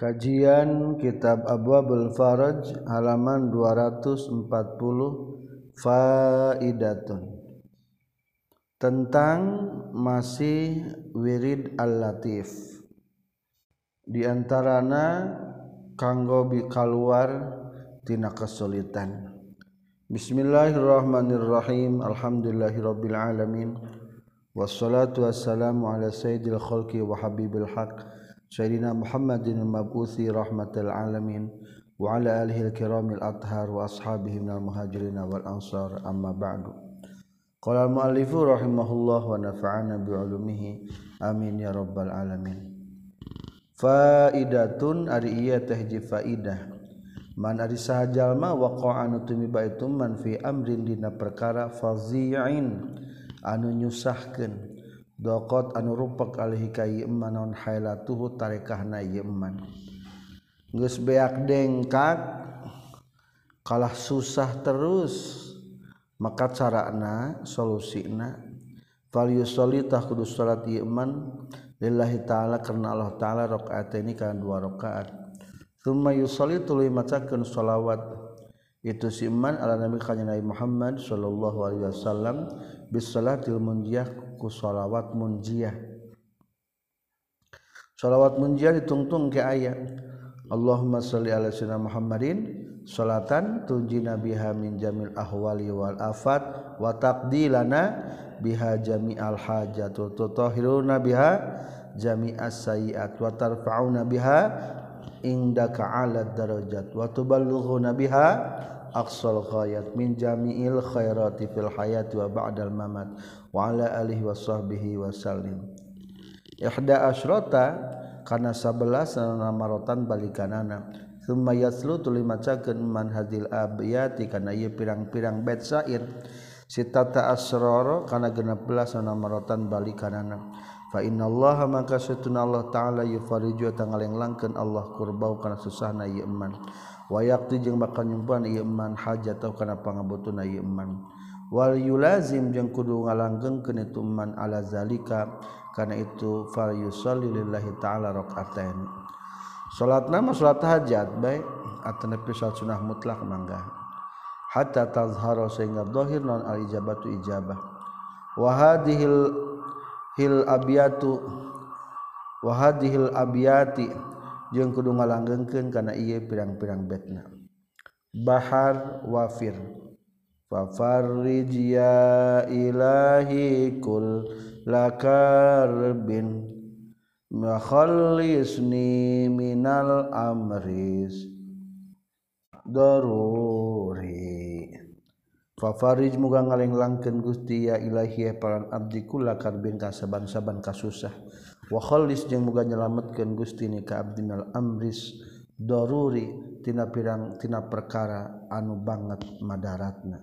Kajian Kitab Abwabul Faraj halaman 240 Faidatun. Tentang masih wirid al-latif. Di antarana kanggo keluar tina kesulitan. Bismillahirrahmanirrahim. Alhamdulillahirabbil alamin wassalatu wassalamu ala sayyidil khalqi wa habibil haqq Sayyidina Muhammadin al-Mab'uthi rahmatal alamin wa ala alihi al-kiramil athhar wa ashabihi minal muhajirin wal ansar amma ba'du. Qala al-muallifu rahimahullah wa nafa'ana bi ulumihi amin ya rabbal alamin. Faidatun ari ieu teh faidah. Man ari sahajalma waqa'a anu tumiba itu man fi amrin dina perkara fazi'in anu nyusahkeun dokot anu rupak alhikaman non hailatuhu tarekah na geus beak dengkak kalah susah terus. Maka carana solusina. Fal yusolitah kudu salat yeman lillahi ta'ala karena Allah ta'ala rakaat ini kan dua rakaat. Thumma yusolli tuluy macakeun sholawat. Itu si iman ala nabi kanjeng Nabi Muhammad sallallahu alaihi wasallam. Bis salatil munjiyah shalawat munjiah shalawat munjiah ditungtung ke ayat Allahumma sholli ala sayyidina Muhammadin salatan tunjina biha min jamil ahwali wal afat wa taqdilana biha jami'al hajat wa tutahhiruna biha jami'as sayiat wa tarfa'una biha indaka 'ala darajat wa tuballighuna biha aqsal ghayat min jami'il khairati fil hayati wa ba'dal mamat wa ala alihi wa sahbihi wa sallim. Ihda asyrata kana 11 namarotan balikanana thumma yaslu tuli macakeun man hadil abyati kana ieu pirang-pirang bait syair sitata asrara kana 16 namarotan balikanana fa innallaha maka satuna Allah taala yufariju tangalenglangkeun Allah kurbau kana susahna ieu iman wayaktu jeung bakal nyumpan ieu iman hajat atau kana pangabutuna ieu iman wal yulazim jeung kudu ngalanggengkeun itu iman ala zalika kana itu fal yusalli lillahi taala rakaatain salatna mah salat hajat bae. Atau nepi salat sunah mutlak mangga. Hatta tazhara sehingga zahir non al ijabatu ijabah. Wa hadhil hil abiyatu wa hadhil abiyati jeung kudu ngalanggengkeun kana ieu pirang-pirang betna. Bahar wafir. Fafarrij ya ilahi kul lakarbin. Makhallisni minal amris daruri. Fafarij muga ngalenglangkeun Gusti ya ilahi e paran abdi kula karbin kasaban-saban kasusah. walis yang muga nyelametkeun Gusti ni ka Abdinal Amris Doruri tina pirang-tina perkara anu banget madaratna.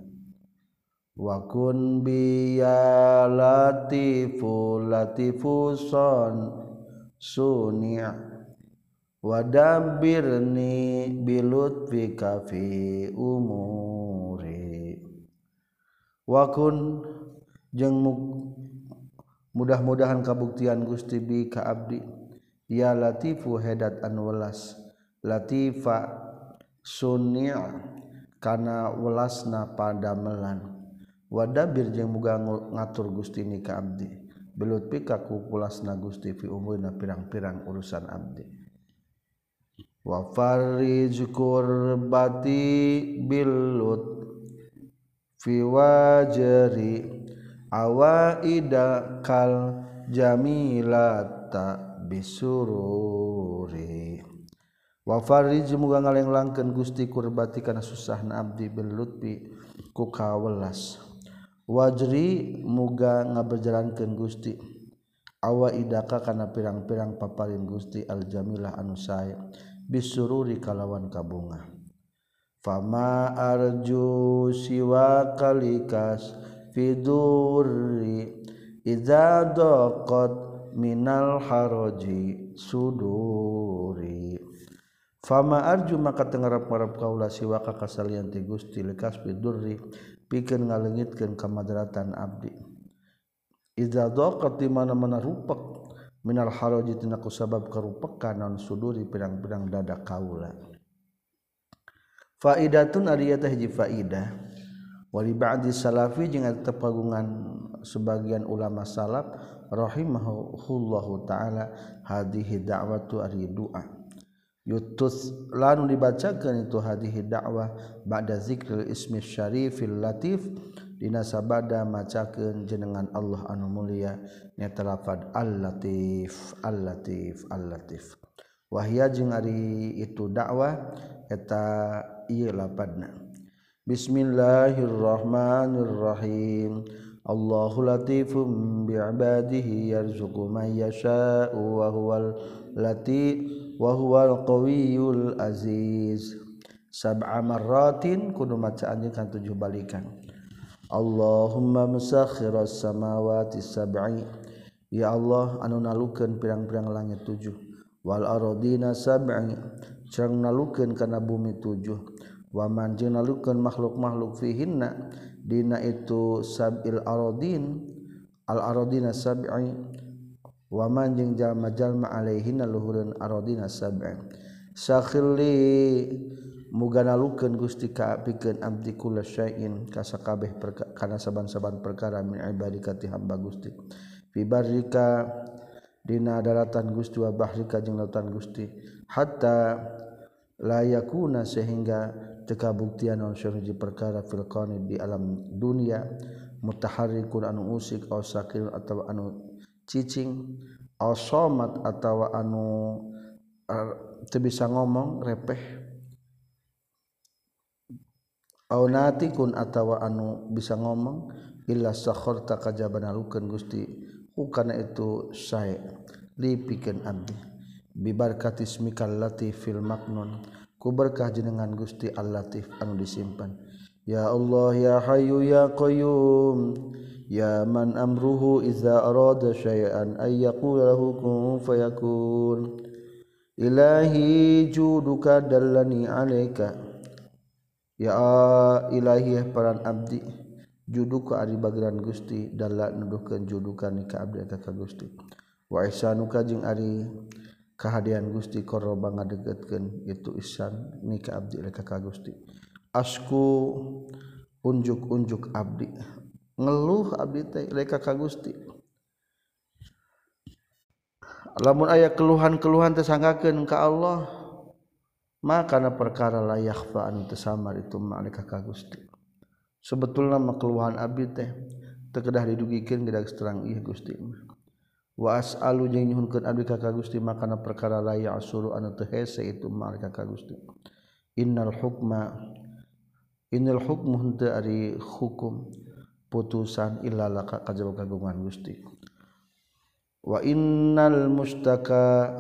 Wakun bi ya latifu latifuson suni wadabirni bilutfika fi umuri. Wakun jeng muk mudah-mudahan kabuktian Gusti bi ka abdi. Ya latifu hedat an welas latifa sunni kana welasna padamelan. Wadabir jeung muga ngatur Gusti ni ka abdi. Belut pika ku pulasna Gusti fi umurna pirang-pirang urusan abdi. Wa farij kurbati bilut fi wajri awaida kal jamilata bisururi. Wa farij muga ngalenglangkeun Gusti kurbati kana susahna abdi bil lutfi ku kawelas. Wajri muga ngabejalankeun Gusti. Awaidaka kana pirang-pirang paparin Gusti al jamilah anu sae bisururi kalawan kabunga. Fama arju siwa kalikas fiduri idza daqat minal haraji suduri. Fama arju maka tengarap-ngarap kaula siwa ka kasalian ti Gusti lekas fiduri pikeun kamadaratan abdi. Idza daqat di mana-mana rupak Minal Harojitinaku sabab kerupekan non suduri pedang-pedang dada kaula Faidatun hiji faidah wali ba'di salafi jeung eta pagungan sebagian ulama salaf rahimahullahu taala hadhihi da'watu ari du'a. Yutus lanu dibacakeun itu hadhihi da'wah ba'da zikril ismi syarifil latif dina sabada macakeun jenengan Allah anu mulia nyata lafad al-latif al-latif al-latif. Wahya jeung ari itu dakwah eta ieu lapadna Bismillahirrahmanirrahim. Allahu latifum bi'ibadihi yarzuqu man yasha'u wa huwal lati wa huwal qawiyul aziz. Sab'a marratin kudu maca anjeun kan tujuh balikan. Allahumma musakhiras samawati sab'i. Ya Allah anu nalukeun pirang-pirang langit tujuh. Wal ardina sab'i. Cereng nalukeun kana bumi tujuh. waman jeung nalukeun makhluk-makhluk fihinna dina itu sabil aradin al aradina sab'i. Waman jeung jalma-jalma alaihinna luhureun aradina sab'i. Sakhilli muga nalukeun Gusti ka pikeun abdi kula syai'in kasakabeh kana saban-saban perkara min ibadika ti hamba Gusti. Fi barrika dina daratan Gusti wa bahrika jeung lautan Gusti. Hatta layakuna sehingga teka buktian on syarji perkara fil di alam dunia. Mutaharrikun anu usik aw sakil atau anu cicing. Somat atau anu bisa ngomong repeh. Natikun atau anu bisa ngomong Illa sahhorta kajban Gusti. Karena itu saya dipikan Abdi bibarkatismikal latif filmmaknon ku berkah jenengan Gusti Al-Latif? Anu disimpan. Ya Allah ya Hayyu ya Qayyum ya man amruhu iza arada syai'an ay yaqula lahu kun fayakun. Ilahi juduka dallani alaika. Ya ilahi eh peran abdi juduka ari bagiran Gusti dalla nuduhkeun judukan ka abdi ka Gusti. Wa ihsanuka jeung ari kahadian Gusti koroba ngadegetkeun itu ihsan ni ka abdi ka Gusti. Asku unjuk-unjuk abdi. Ngeluh abdi teh mereka ka Gusti. Lamun aya keluhan-keluhan tersanggakeun ka Allah maka na perkara layak fa anu tersamar itu malika ka Gusti. Sebetulna mah keluhan abdi teh teu kedah didugikeun gedak terang ieu Gusti wa as'alu jeung nyuhunkeun abdi ka Gusti maka na perkara layak asuru anu teu hese itu malika ka Gusti. Innal hukma innal hukmu henteu ari hukum putusan illala kajaba kagungan Gusti. Wa innal mustaka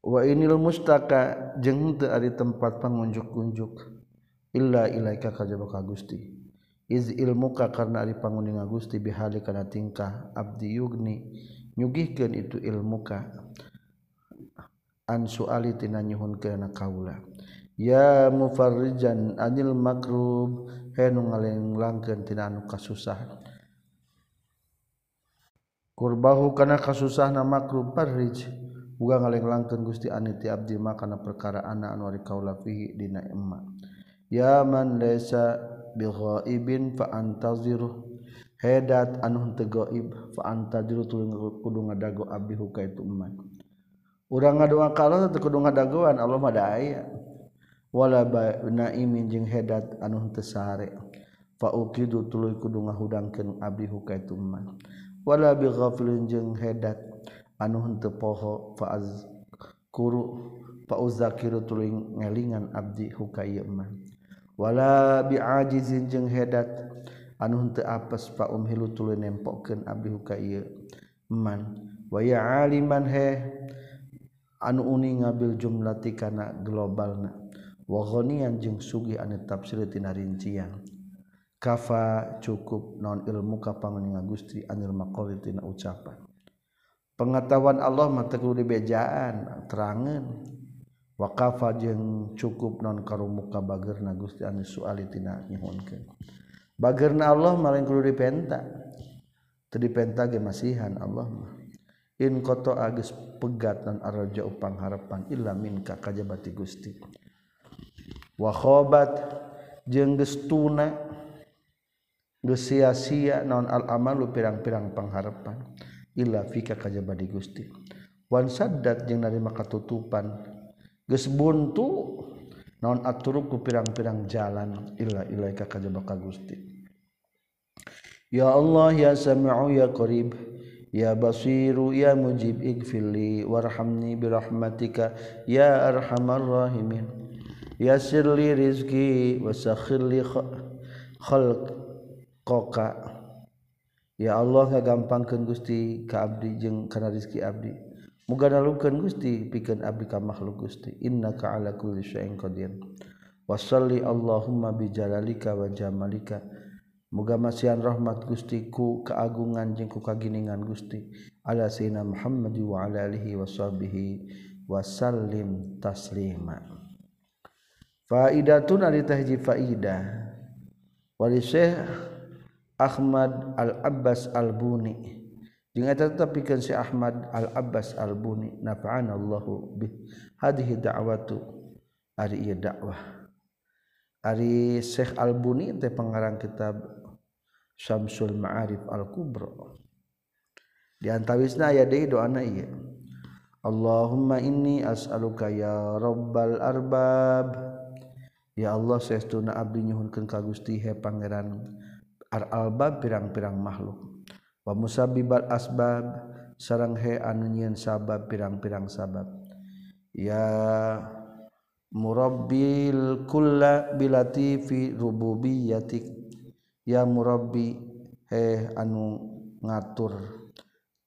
wa inil mustaka jeung teu ari tempat pangunjuk-unjuk illa ilaika kajaba ka Gusti iz ilmuka karena ari panguninga Gusti bihali kana tingkah abdi yugni nyugihkeun itu ilmuka. An suali tina nyuhunkeun kana kaula. Ya mufarrijan anil makrub henu ngalenglangkeun tina anu kasusah. Kurbahu kana kasusahna makrub farrij uga ngalenglangkeun Gusti aniti abdi makana perkara ana anu ari kaula fihi dina emma ya man bighaibin fa antazir hedat anu teu gaib fa antazir kudu ngadago abdi huka itu iman urang ngadoa kalau teu kudu ngadagoan Allah mah da aya. Wala naimin jeung hedat anu teu sare fa uqidu tuluy kudu ngahudangkeun abdi huka itu iman wala bighafilin jeung hedat anu henteu poho fa azkuru fa uzakiru tuluy ngelingan abdi huka ieu iman wala biajizin jeung hedat. Anu henteu apes fa umhilu tuluy nempokkeun abdi ka ieu man waya aliman he anu uni ngabil jumlati kana globalna. Wa ghaniyan jeung sugih anu tafsir tina rincian. Kafa cukup non ilmu ka panguninga Gusti anil maqali tina ucapan. Pengetahuan Allah mah teu dibejaan terangan wa kafa jeung cukup non karumuka bageurna Gusti anu suali tina nyuhunkeun bageurna Allah malah kudu dipenta. Teu dipenta ge masihan Allah mah. In koto agis pegat dan araja upang harapan illa minka kajabati Gusti. Wa khobat jeung geus tuna geus sia-sia naon al amalu pirang-pirang pangharapan illa fika kajabati Gusti. Wan saddat jeung narima katutupan geus buntu naon aturuku pirang-pirang jalan illa ilaika kajabaka Gusti. Ya Allah ya sami'u ya qarib ya basiru ya mujib igfirli warhamni birahmatika ya arhamar rahimin. Yassir li rizqi wasakhir li khalqaka. Ya Allah ngagampangkeun Gusti ka abdi jeung kana rezeki abdi muga nalungkeun Gusti pikeun abdi ka makhluk Gusti. Innaka ala kulli syai'in qadir. Wasalli Allahumma bi jalalika wa jamalika. Muga masihan rahmat Gusti ku keagungan jeung ku kaginingan Gusti. Ala sayyidina Muhammad wa ala alihi washabihi wasallim taslima. Faidatun ari tahji faidah wali Syekh Ahmad Al Abbas Al Buni al-abbas al-buni tetapikan si Ahmad al-abbas al-buni nafa'an Allahu bih. Hadhihi da'watu ari ieu dakwah. Ari Syekh al-Buni teh pengarang kitab Syamsul Ma'arif al-Kubra. Di antawisna aya deui doana ieu. Allahumma inni as'aluka ya rabbal arbab. Ya Allah saestuna abdi nyuhunkeun ka Gusti he pangeran ar-albab pirang-pirang makhluk pamusabibat asbab sarang he anu nyieun sabab pirang-pirang sabab. Ya murabbil kulla bilati fi rububiyatik. Ya murabbi he anu ngatur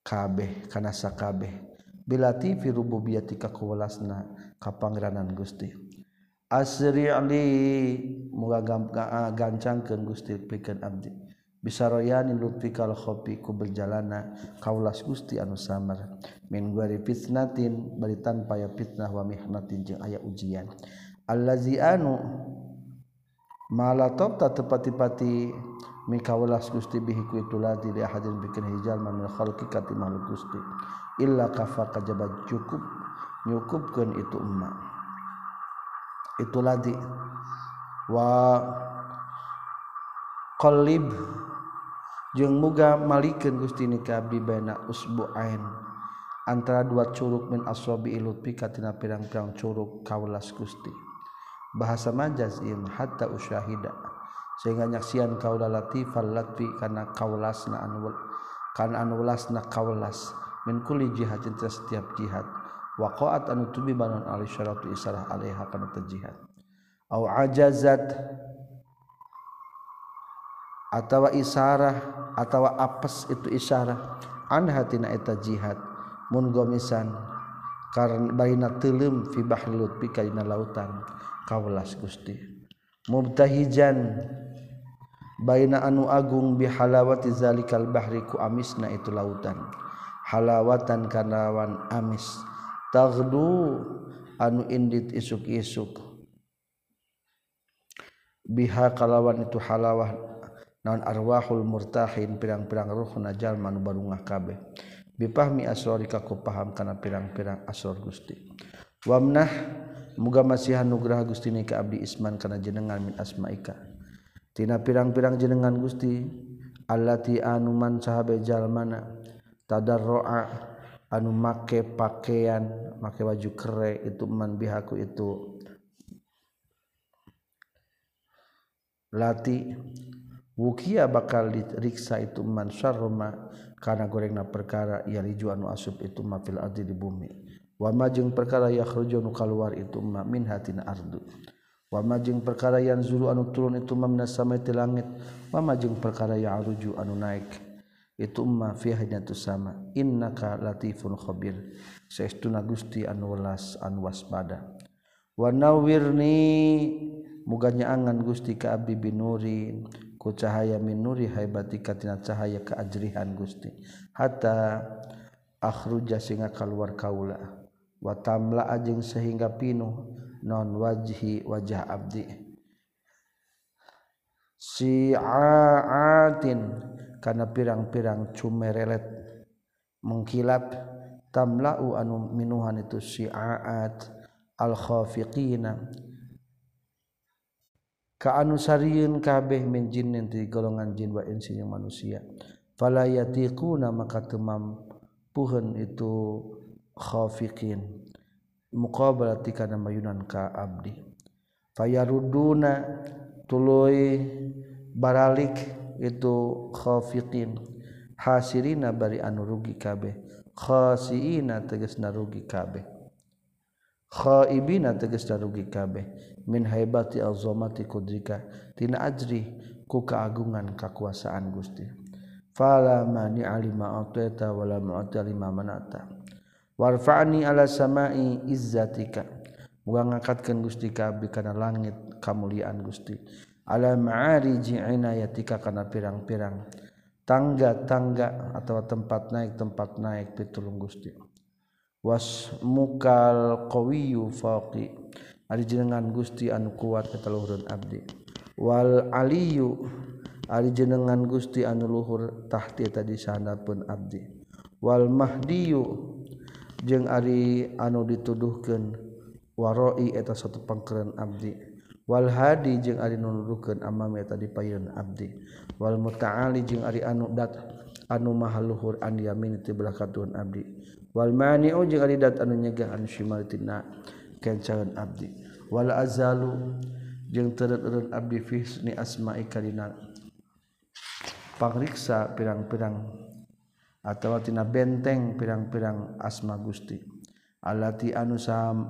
kabeh kana sakabeh bilati fi rububiyyatik kakulasna ka pangeranan Gusti. Asri ali muga gancangkeun Gusti pikeun abdi. Bisa royani lutfikal khopi ku berjalana kaulas gusti anu samar. Min guari fitnatin bari tanpa ya fitnah wa mihnatin jeung aya ujian. Allazi anu malatop ta tepati-pati mi kaulas gusti bihi ku itu lati bikin hijal min khalqi kati makhluk gusti. Illa kafa kajabat cukup nyukupkeun itu umma. Itu lati. Wa qalib jeung muga malikeun Gusti nika abdi baina usbu'ain antara dua curug min aswabi ilutpi katina pirang-pirang curug kaulas Gusti. Bahasa majaz ieu hatta usyahida. Sehingga nyaksian kaula latifal latfi kana kaulasna anwal kana anulasna kaulas. Min kulli jihatin setiap jihad. Waqa'at anu tubi banon al isarah alaiha kana jihad. Au ajazat atawa isyarah atawa apes itu isyarah an hatina eta jihad. Mun gomisan karena baina teuleum fi bahri lutfi kaina lautan. Kaulas Gusti. Mubtahijan baina anu agung bihalawati zalikal bahri ku amisna itu lautan. Halawatan kanawan amis. Taghdu anu indit isuk-isuk. Biha kalawan itu halawah non arwahul murtahin pirang-pirang ruh najal manu barungah kabeh bipahmi asrori kaku paham kana pirang-pirang asror Gusti. Wamnah muga masihan nugrah Gusti ni ka abdi isman kana jenengan min asmaika. Tina pirang-pirang jenengan Gusti allati anu man sahabe jalmana tadarrua anu make pakaian make baju kere itu man bihaku itu. Lati Wukia bakal diriksa itu man syarruma kana gorengna perkara ya riju anu asub itu ma fil ardi di bumi. Wa ma jeung perkara yakhruju nu kaluar itu ma min hatina ardu. Wa ma jeung perkara yang zuru anu turun itu ma minas samai ti langit. Wa ma jeung perkara yang aruju anu naik itu ma fi hadatus sama. Innaka latifun khabir. Saestuna Gusti anu welas anu waspada. Wa nawirni muganya angan Gusti ka abdi binurin ku cahaya min nuri haibati katina cahaya keajrihan Gusti. Hatta akhruja singa kaluar kaula. Wa tamla ajeng sehingga pinuh non wajhi wajah abdi. Si aatin kana pirang-pirang cumerelet mengkilap tamla'u anu minuhan itu si aat al khafiqina kaanu sariin kabeh min jinnin ti golongan jin wa insi yang manusia. Fala yatiquna maka temam puhen itu khafiqin. Muqabalati kana mayunan ka abdi. Fayaruduna tuluy baralik itu khafiqin. Hasirina bari anu rugi kabeh. Khasiina tegasna rugi kabeh. Khaibina tegasna rugi kabeh. Min haibati azamati kudrika. Tina ajri ku kaagungan kakuasaan Gusti. Fala mani alima atata wala mu'ti lima manata. Warfa'ni ala samai izzatika. Muga ngangkatkeun Gusti ka abdi kana langit kamuliaan Gusti. Ala ma'ariji inayatika kana pirang-pirang. Tangga-tangga atau tempat naik tempat naik pitulung Gusti was mukal qawiyu faqi ari jenengan Gusti anu kuat eta luhurun abdi. Wal aliyu. Ari jenengan Gusti anu luhur tahti eta di sanadpun abdi. Wal mahdiyu. Jeung ari anu dituduhkeun waroi eta satu pangkeureun abdi. Wal hadi jeung ari nu nuduhkeun amami eta dipayeun abdi. Wal mutaali jeung ari anu dat anu maha luhur an yamin ti belah katuhun abdi. Wal mani'u jeung ari dat anu nyegah an shimal tina kencahan abdi. Wal azalu jeung teureut-eureut abdi fi ni asma'i kalina. Pangriksa pirang-pirang atau tina benteng pirang-pirang asma Gusti. Alati anu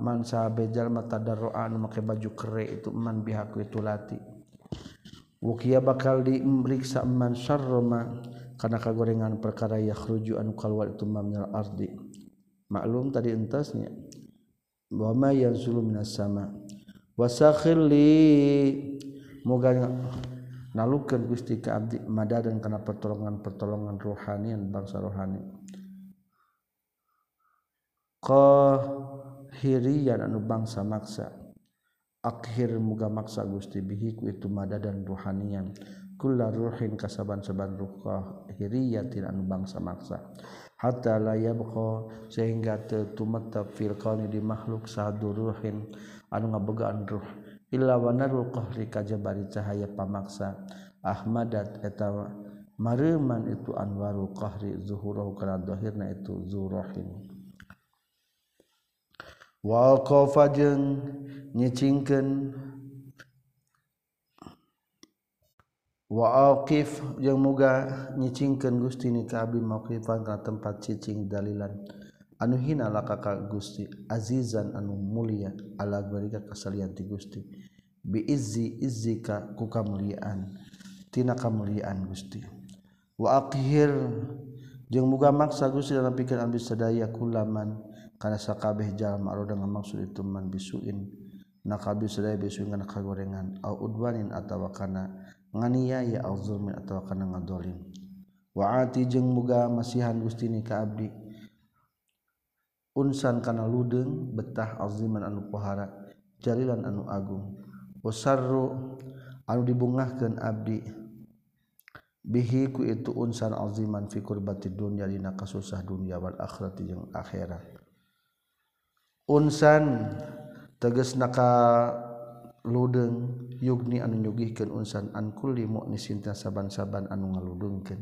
man sabejal mata darroa anu make baju kere itu man bihaku itu lati. Wukia bakal dimeriksa man syarroma karena kagorengan perkara yakhruju anu kalwar itu mamnal ardi maklum tadi entasnya. Wa ma yanzulu minas sama. Wasakhir li. Moga nalukeun Gusti ka abdi madadan kana pertolongan-pertolongan rohanian bangsa rohani. Qahiriyan anu bangsa maksa. Akhir muga maksa Gusti bihi ku itu madadan rohanian. Kullu ruhin kasaban-saban ruh qahiriyatin anu bangsa maksa hatta la yabqa sehingga tetumetap fil kauni di makhluk sadruhin anu ngabogaan ruh. Illa wanarul qahri kajabari cahaya pamaksa. Ahmadat eta mareman itu anwarul qahri zuhurahu kana dohirna itu zurohin. Wal qafajeng nyicingkeun waqif yang muga nyicingkan Gusti ni kabi mauqifan ka tempat cicing dalilan. Anu hina la kakak Gusti azizan anu mulia ala barika kasalian ti Gusti. Bi izzi izzika ku kamuliaan tina kamuliaan Gusti. Wa akhir jeung muga maksa Gusti dalam pikiran abdi sadaya kulaman kana sakabeh jalma anu dengan maksud itu man bisuin. Nakabi sadaya bisuin kana kagorengan au udwanin atawa kana nganiaya auzulmin atau kana ngadolim waati jeung muga masihan gustini ka abdi. Unsan kana ludeng betah aziman anu pohara jalilan anu agung. Wasarru anu dibungahkeun abdi. Bihi ku itu unsan aziman fi kurbati dunya dina kasusah dunya wal akhirat jeung akhirat. Unsan tegasna naka ludeng yugni anu nyugihkeun unsan an kulli mu'nisin saban-saban anu ngaludungkeun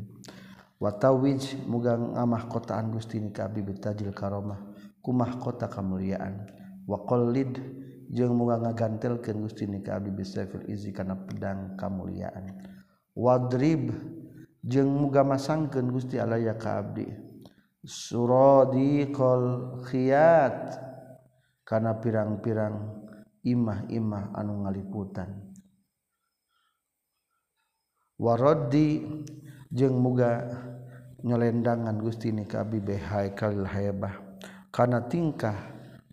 watawij muga ngamah kotaan Gusti ni ka abi bitajil karomah kumah kota kamuliaan. Wa qallid jeung muga ngagantelkeun Gusti ni ka abi bisafil izi kana pedang kamuliaan. Wadrib jeung muga masangkeun Gusti alaya ka abdi. Suradiqal khiyat kana pirang-pirang imah-imah anu ngaliputan. Warodi jeung muga nyelendangan Gusti ni kabi behai kalil hayabah karena tingkah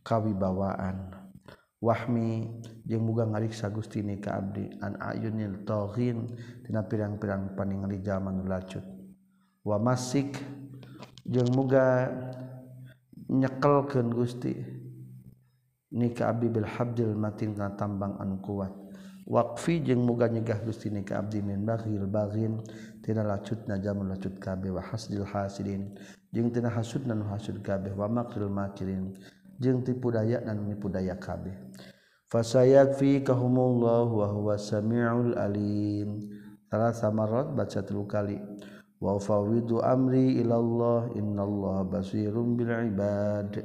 kawibawaan. Wahmi jeung muga ngariksa Gusti ni ka abdi an ayunil taghin tina pirang-pirang paningali zaman lacut. Wa masik jeung muga nyekelkeun Gusti nikah abdi bil habdil matin kana tambang anu kuat. Waqfi jeung muga nyegah Gusti nikah abdi min baghil baghin tina lacutna jamun lacut kabeh wa hasdil hasidin. Jeung tina hasudna nu hasud kabeh wa makril makirin. Jeung tipu daya dan nipu daya kabeh. Fasayakfi kahumullah wa huwa samiul alim. Tarasa marrat baca tilu kali. Wa fawidu amri ilallah innallaha basirun bil ibad.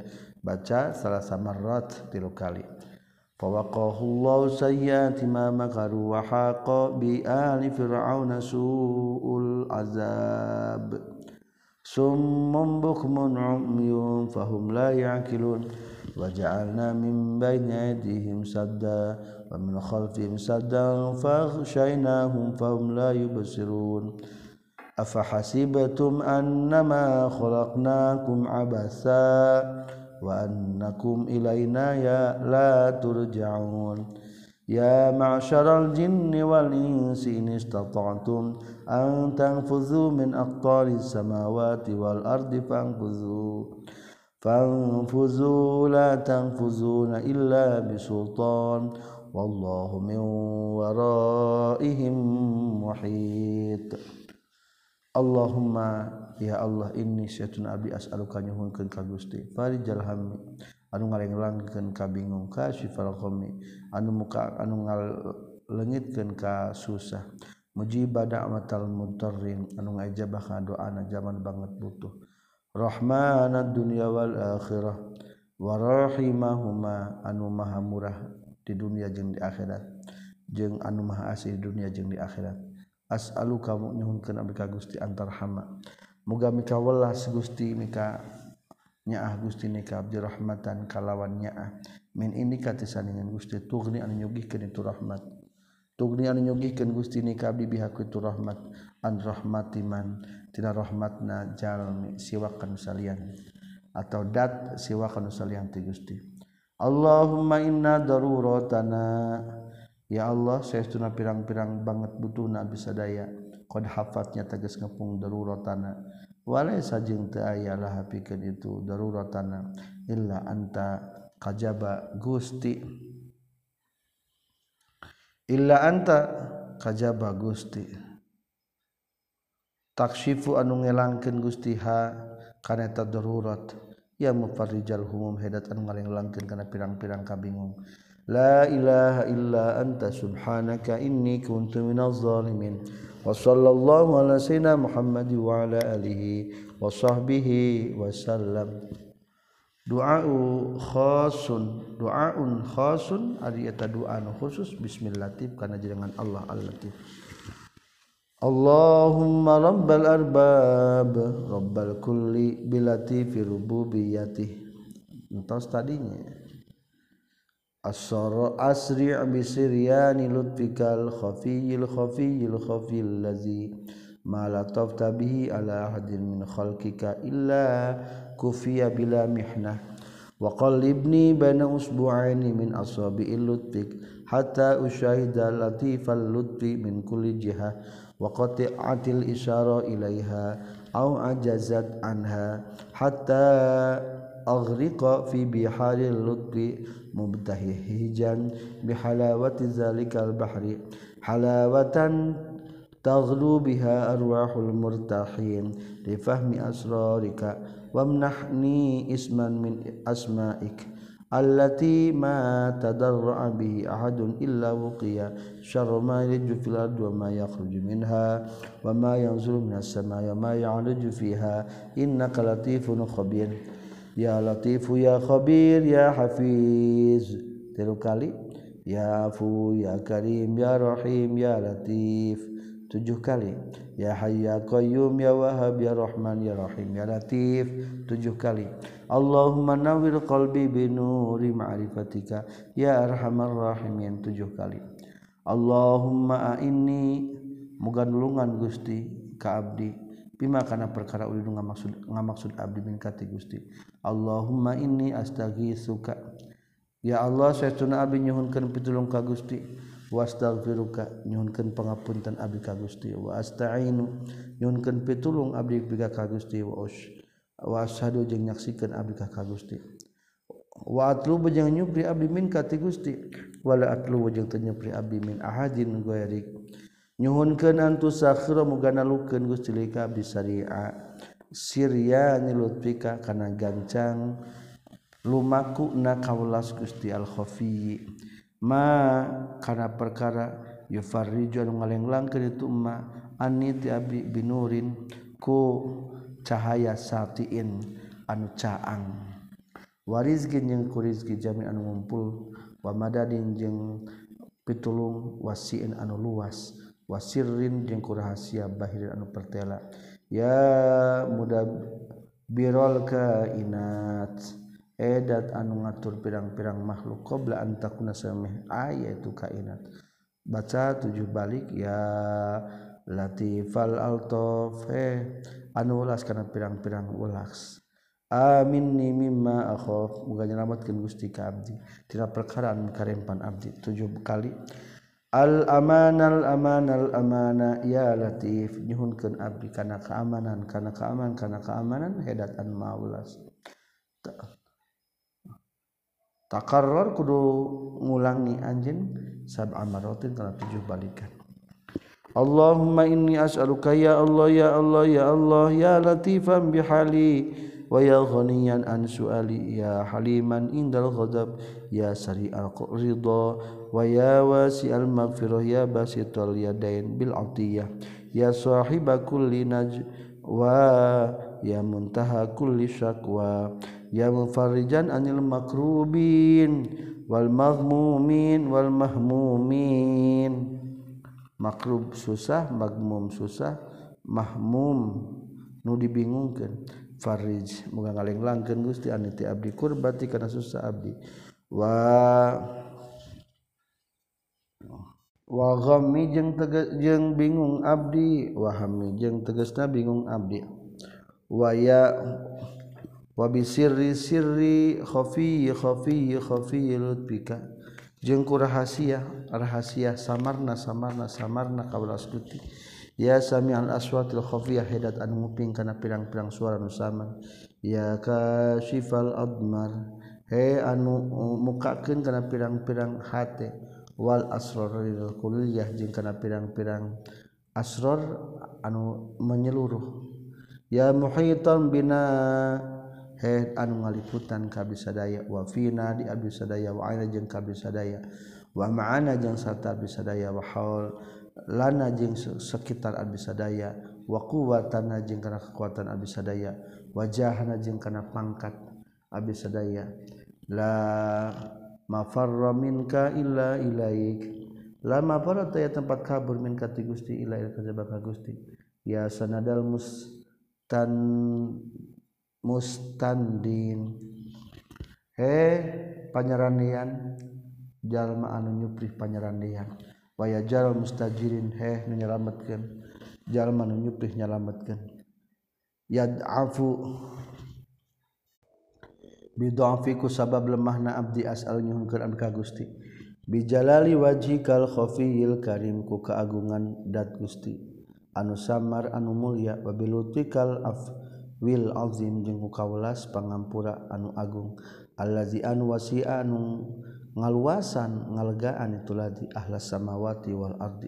baca salah samarrat tilu kali Fawakohullahu sayyati ma makaru wa haqa bi ali fir'auna su'ul azab. Summum bukmun umyum fahum la ya'kilun. wa min bayni aydihim sadda. Wa min khalfihim sadda faghshaynahum fahum la afahasibatum annama وأنكم إلينا يا لا ترجعون يا معشر الجن والإنس إن استطعتم أن تنفذوا من أقطار السماوات والأرض فانفذوا فانفذوا لا تنفذون إلا بسلطان والله من ورائهم محيط Allahumma ya Allah ini syatun abdi as'aluka nyuhunkeun ka Gusti. Farijal hammi anu ngalenglangkeun ka bingung ka syifal ghammi anu muka anu ngalengitkeun ka susah. Mujibah da'watal mutarrin anu ngajabah ka doana jaman banget butuh. Rahmanad dunya wal akhirah wa rahimahuma anu maha murah di dunia jeung di akhirat. Jeung anu maha asih di dunia jeung di akhirat. as'alu kamu nyuhunkeun abdi ka Gusti antarhama. Muga mika welas Gusti mika nyaah Gusti nika abdi rahmatan kalawan nyaah. Min indika tisaningan Gusti tugni anu nyugihkeun itu rahmat. Tugni anu nyugihkeun Gusti nika abdi bihaku itu rahmat. An rahmatiman tina rahmatna jalmi siwakan salian atau dat siwakan salian ti Gusti. Allahumma inna daruratana Ya Allah sayauna pirang-pirang banget butuh nabi sadaya kod hafatnya teges ngepung darurat tanah walai sajeng teu aya lah pikeun itu darurat tanah illa anta kajaba gusti. Illa anta kajaba gusti. Taksifu anu ngelangkeun gusti ha kana darurat. Ya mufarrijal humum hedat anu ngalengkeun kana pirang-pirang kabingung. لا إله إلا أنت سبحانك إني كنت من الظالمين وصلى الله على سيدنا محمد وعلى آله وصحبه وسلم دعاء خاص دعاء خاص ari doa khusus bismillatif kana jenengan Allah al-latif Allahumma rabbal arbab rabbal kulli bilati fi biyati entah tadinya. الصر أسرع بسريان لطفك الخفي الخفي الخفي الذي ما لطفت به على أحد من خلقك إلا كفي بلا محنة. وقلبني بين أسبوعين من أصابع لطفك حتى أشاهد لطيف اللطف من كل جهة. وقطعت الإشارة إليها أو عجزت عنها حتى أغرق في بحار اللطف مبتهجا بحلاوة ذلك البحر. حلاوة تغلو بها أرواح المرتاحين لفهم أسرارك وامنحني اسما من أسمائك. التي ما تدرع به أحد إلا وقيا شر ما يلج في الأرض وما يخرج منها وما ينزل من السماء وما يعرج فيها. إنك لطيف خبير. Ya latifu ya khabir ya hafiz. Tilu kali. Ya afu ya karim ya rahim ya latif. Tujuh kali. Ya hayy ya qayyum ya wahhab ya rahman ya rahim ya latif. Tujuh kali. Allahumma nawwir qalbi bi nuri ma'rifatika. Ya arhamar rahimin. Tujuh kali. Allahumma inni muga nulungan Gusti ka abdi Bima kana perkara uli maksud maksud abdi min ka Gusti. Allahumma inni astaghiitsuka. Ya Allah saytuna abdi nyuhunkeun pitulung ka Gusti. Wastaghfiruka nyuhunkeun pangapunten abdi ka Gusti. Wa astainu nyuhunkeun pitulung abdi ka Gusti wa us. Wa jeung nyaksikeun abdi ka Gusti. Wa atlubu jeung nyupri abdi min ka Gusti. Wala atlubu jeung teu nyupri abdi min ahadin gairik nyuhunkeun antu antusakhro mugana luken Gustilika bisaria Syria nilutpika kana gancang. Lumaku na kaulas Gusti al-khafi. Ma kana perkara yufarriju anu ka itu ma ani ti abi binurin ku cahaya satiin anu caang. Warizkin jeung kurizki jamin anu ngumpul wa madadin jeung pitulung wasiin anu luas. wasirin jeung kurahasia bahir anu pertela. Ya muda birol kainat edat anu ngatur pirang-pirang makhluk qobla antakuna sami ayatu ah, kainat baca tujuh balik ya latifal altof eh anu ulas kana pirang-pirang ulas. Amin ni mimma akhof muga nyelametkeun Gusti ka abdi. Tina perkara anu karempan abdi. Tujuh kali. Al amanal amanal amana ya latif. Nyuhunkeun abdi kana keamanan kana keamanan kana keamanan hedat an maulas takarrar kudu ngulangi anjeun sab amaratin kana tujuh balikan. Allahumma inni as'aluka ya Allah ya Allah ya Allah ya latifan bihali waya ghaniyan an suali ya haliman indal ghadab ya sari al ridha wayawa si al-maghfirah ya basitul yadain bil atiyah ya sahiba kulli najwa ya muntaha kulli syakwa ya mufarrijan anil makrubin wal maghmumin wal mahmumin. Makrub susah magmum susah mahmum. Nu dibingungkeun farij muga ngalenglangkeun Gusti anu ti abdi kurbati kana susah abdi. Wa wami jeng jeung bingung Abdi. Wahami jeng tegesna bingung Abdi. Waya wabi Sirri Sirrikhofikhofikhofilutka jengku rahasia rahasia samarna samarna samarna kalas putih ya sami al aswatil khofiyah hidat anu nguping kana pirang-pirang suara nu sama ya kasyifal admar. He anu mukakeun kana pirang-pirang hate. wal asroril kuliah jeung kana pirang-pirang asror anu menyeluruh. Ya muhitan bina he anu ngaliputan kabisadaya. Wafina di abisadaya wa aina jeung kabisadaya. Wa ma'ana jeung sarta abisadaya. Wa haul lana jeung sekitar abisadaya. Wa quwwatana jeung kana kekuatan abisadaya. Wajahna jeung kana pangkat abisadaya. La mafarra minka illa ilaik. Lama para taya tempat kabur min kati gusti ila ila kajaba ka gusti. Ya sanadal mustan mustandin. He panyerandian. Jalma anu nyupri panyerandian. Waya jal mustajirin he nyelametkeun. Jalma anu nyupri nyelametkeun. Yad'afu bidhafiku sabab lemahna abdi asal nyuhunkeun abdi ka Gusti. Bijalali wajhikal khafiyil karim ku kaagungan dat Gusti. Anu samar anu mulya wa bilutikal afwil azim jeung ku kaulas pangampura anu agung. Allazi anu wasi'a anu ngaluasan ngalegaan itu di ahlas samawati wal ardi.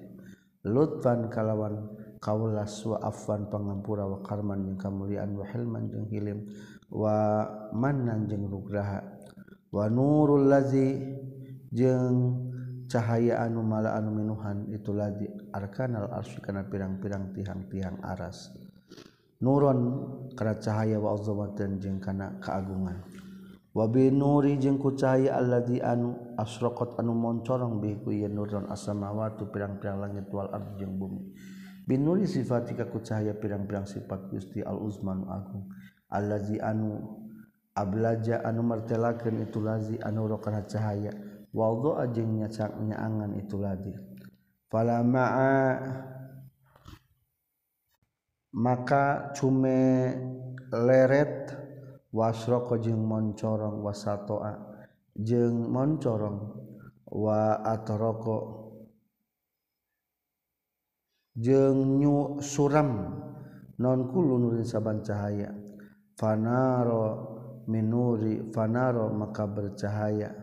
Lutfan kalawan kaulas wa afwan pangampura wa karman jeung kamuliaan wa hilman jeung hilim. wa manan jeung nugraha. Wa nurul ladzi jeung cahaya anu mala anu minuhan itu ladzi arkanal arsy kana pirang-pirang tihang-tihang aras. Nuron kana cahaya wa azamatan jeung kana keagungan. Wa bi nuri jeung ku cahaya allazi anu asraqat anu moncorong bi ku ieu nuron as-samawati pirang-pirang langit wal ardh jeung bumi. Bin nuri sifatika ku cahaya pirang-pirang sifat Gusti al-Uzman agung. allazi anu ablaja anu martelakeun itu lazi anu kana cahaya. Wadha'a jeung nyaangan itu lazi. Fala ma'a. Maka cume leret wasroko jeung moncorong wasatoa jeung moncorong wa atoroko jeung nyu suram non kulun nurin saban cahaya. Fanaro minuri fanaro maka bercahaya.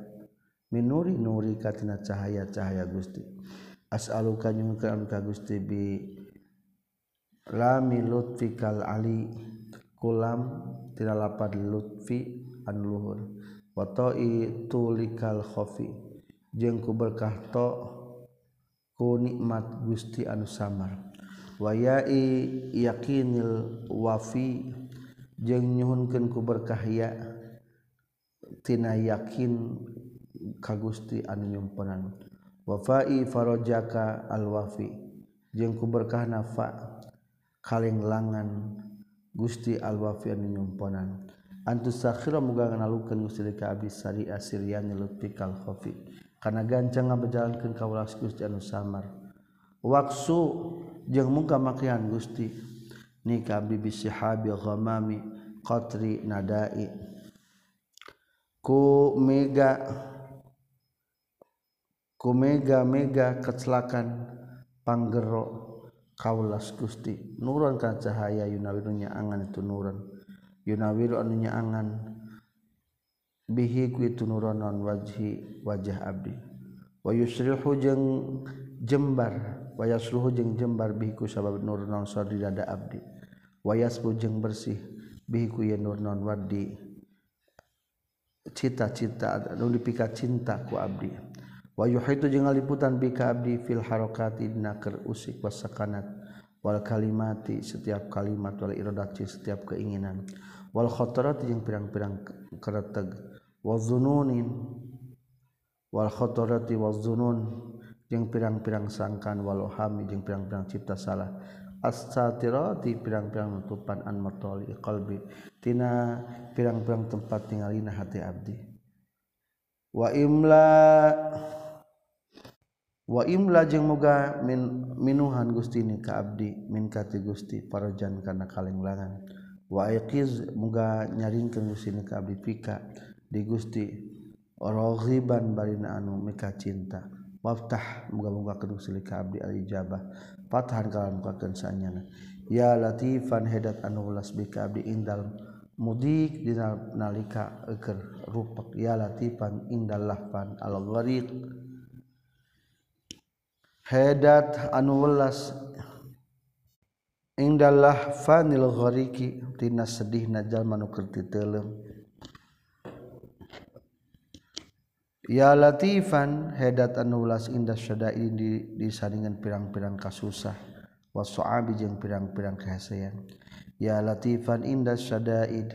Minuri nuri katina cahaya-cahaya Gusti. As'aluka nyungkeun ka Gusti bi lami lutfikal ali kulam tina lapad lutfi an luhur. Wa tulikal khafi jeung ku berkah to ku nikmat Gusti anu samar. Wa yakinil wafi jeung nyuhunkeun ku berkahya tina yakin ka Gusti anu nyumpenan wafai farojaka alwafi jeung ku berkah nafa kalenglangan Gusti alwafi anu nyumpenan antus sakhira muga nganalukeun Gusti ka abdi sari asirian lutfi kal khafi kana gancang ngabejalankeun kaulas Gusti anu samar. Waksu jeung muka makian Gusti nikah bibi sihabi ghamami qatri nadai. Ku mega ku mega mega kecelakan panggero kaulas gusti. Nurun kan cahaya yunawirunya angan itu nuran yunawiru anunya angan bihi ku itu nuran non wajhi wajah abdi. Wa yusrihu jeng jembar wa yasluhu jeng jembar bihi ku sabab nurun non sadri dada abdi. wayas lujeng bersih biku yen nur non wadi cita-cita nu dipika cinta ku abdi. Wa yuhitu jeung ngaliputan bi ka abdi fil harakati dina keur usik wasakanat. Wal kalimati setiap kalimat wal iradati setiap keinginan. Wal khatarat jeung pirang-pirang kereteg. Wa zununin wal khatarati wa zunun. Jeung pirang-pirang sangkan wal ohami jeung pirang-pirang cipta salah. as-satira di pirang-pirang nutupan an matali qalbi. Tina pirang-pirang tempat tinggalina hati abdi. Wa imla wa imla jeung moga min, minuhan Gusti ni ka abdi min kati Gusti parajan kana kalenglangan. Wa iqiz moga nyaringkeun Gusti ni ka abdi pika di Gusti. Raghiban barina anu mika cinta. Waftah moga-moga kedusi ka abdi al ijabah. patahan kalau mukakeun saenyana ya latifan hedat anu ulas bika abdi indal mudik dina nalika eker rupak ya latifan indal lahfan al ghariq. Hedat anu ulas indal lahfanil ghariqi. Tina sedihna jalma nu keur ya latifan hedat anu welas indah syadain di disandingan pirang-pirang kasusah. Wasu'abi jeung pirang-pirang kehasean ya latifan indah syadaid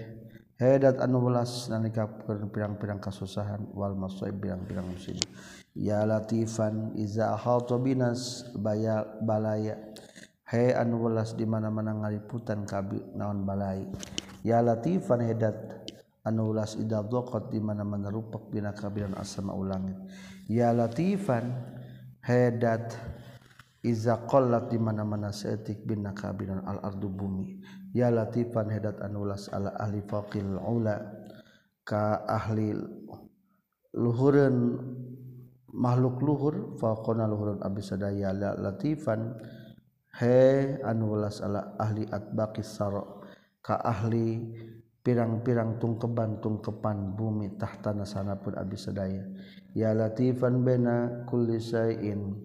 hedat anu welas nalika pirang-pirang kasusahan. Wal masaib pirang-pirang musibah. Ya latifan iza binas baya balaya. He anu welas di mana-mana ngaliputan kabi naon balai. Ya latifan hedat anu ulas idza dhaqat di mana-mana rupak bina kabiran asma ulangit. Ya latifan hadat iza qallat di mana-mana seetik bina kabiran al ardu bumi. Ya latifan hadat anu ulas ala ahli faqil ula ka ahli luhureun makhluk luhur faqona luhurun abisadaya la latifan he anu ulas ala ahli atbaqis sara ka ahli pirang-pirang tungkeban-tungkepan bumi tahtana sanapun abdi sadaya. Ya latifan baina kulli shay'in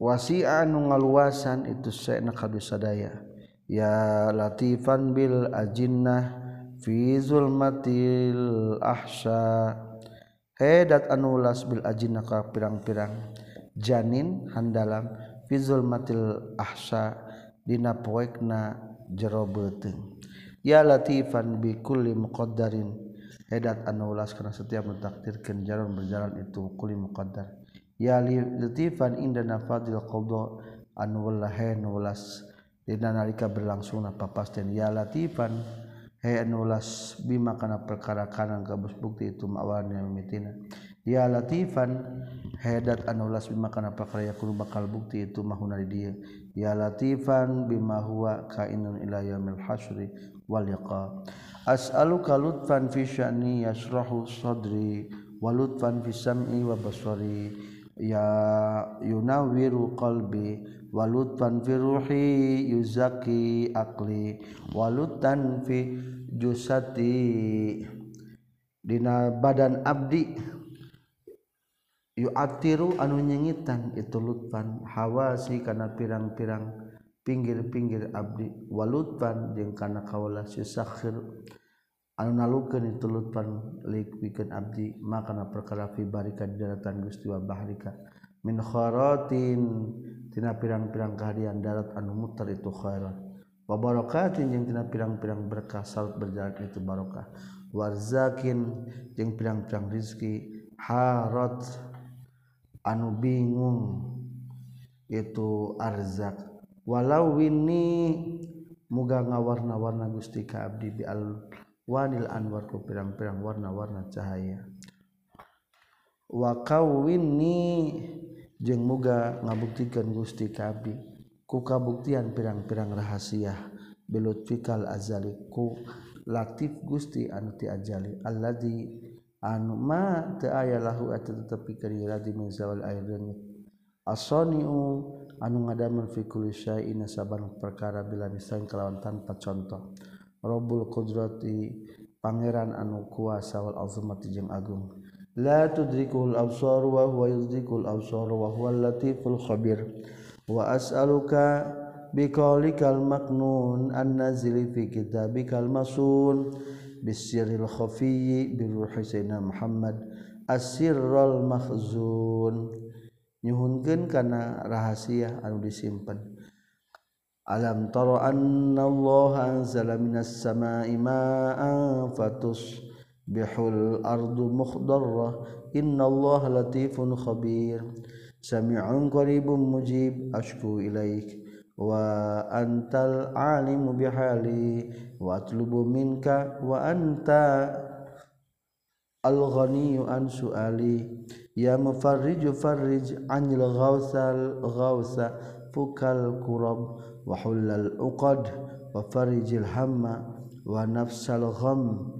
wasi'a anu ngaluasan itu saena ka abdi sadaya. Ya latifan bil ajinnah fi zulmatil ahsya. Hedat anu las bil ajinnah ka pirang-pirang janin handalam fi zulmatil ahsya. Dina poekna jero beuteung ya latifan bi kulli muqaddarin. Hadat anulas kana setiap mentakdirkeun jalan berjalan itu kulli muqaddar. Ya latifan indana fadil qadha anu wallahi nulas dina nalika berlangsungna papasten ya latifan. Hay anu bima kana perkara kanan kabus bukti itu mawarna mitina ya latifan hedat anulas bima karena perkara yakunu bakal bukti itu mahuna di dia. Ya latifan bima huwa kainun ila yaumil hasyri wal liqa as'aluka lutfan fi sya'ni yasrahu sadri wa lutfan fi sam'i wa basari. Ya yunawiru qalbi walutan fi ruhi yuzaki akli walutan fi jusati. Dina badan Abdi yuatiru anu nyengitan itu lutfan. Hawasi kana pirang-pirang pinggir-pinggir abdi. Walutfan jeung kana kaula yusakhir anu nalukeun itu lutfan likwikeun abdi. Makana perkara fi barika daratan Gusti wa bahrika. Min kharatin tina pirang-pirang kahadian darat anu muter itu khairat wa barakatin jeung tina pirang-pirang berkah salut berjalan itu barakah warzakin jeung pirang-pirang rizki. Harat. anu bingung. Itu arzak. Walau ini muga ngawarna-warna Gusti ka abdi bi al wanil anwar ku pirang-pirang warna-warna cahaya. Wa kawini jeung muga ngabuktikeun Gusti ka abdi ku kabuktian pirang-pirang rahasia. Bilut fikal azali ku latif Gusti anu ti ajali alladzi anu ma teu aya lahu tepi asaniu anu ngadamel fi kulli syai'in saban perkara bila misalnya kalawan tanpa contoh. Robul Qudrati Pangeran anu kuasa wal Alzumati jeung Agung. La tudrikul absar wa huwa yudrikul absar wa huwal latiful khabir. Wa as'aluka biqaulikal maknun an nazili fi kitabikal masun. bisiril khafiyyi birruhi sayyidina Muhammad asirrul mahzun nyuhunkeun kana rahasia anu disimpen Alam tara anna Allah anzala minas samaa'i ma'an fatus bihul ardu mukhdarra inna Allah latifun khabir. Sami'un qaribun mujib. Ashku ilaika wa antal alimu bihali wa atlubu minka wa anta al-ghaniyyu an su'ali ya mufarriju farrij anil ghawsal ghawsa fukal kurab wa hullal uqad wa farijil hamma wa nafsal gham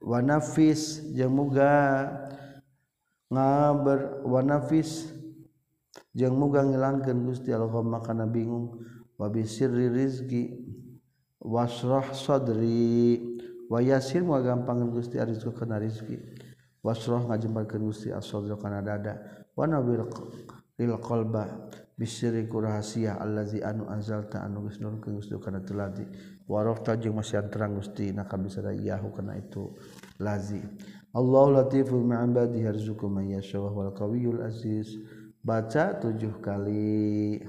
wa nafis jeung muga ngaber wa nafis jeung muga ngilangkeun Gusti Allah makana bingung. Wa bisirri rizqi wasrah sadri. Wa yasir wa gampangkeun Gusti arizqu kana rizqi. Wasrah ngajembarkeun Gusti as-sadra kana dada. Wa nabil lil qalba bisirri rahasia allazi anu anzalta anu geus nurunkeun Gusti kana teladi warafta jeung masih terang Gusti na bisa yahu kana itu lazi. Allahu latifu ma'ibadi harzuku man yasha wa huwal qawiyul aziz. Baca tujuh kali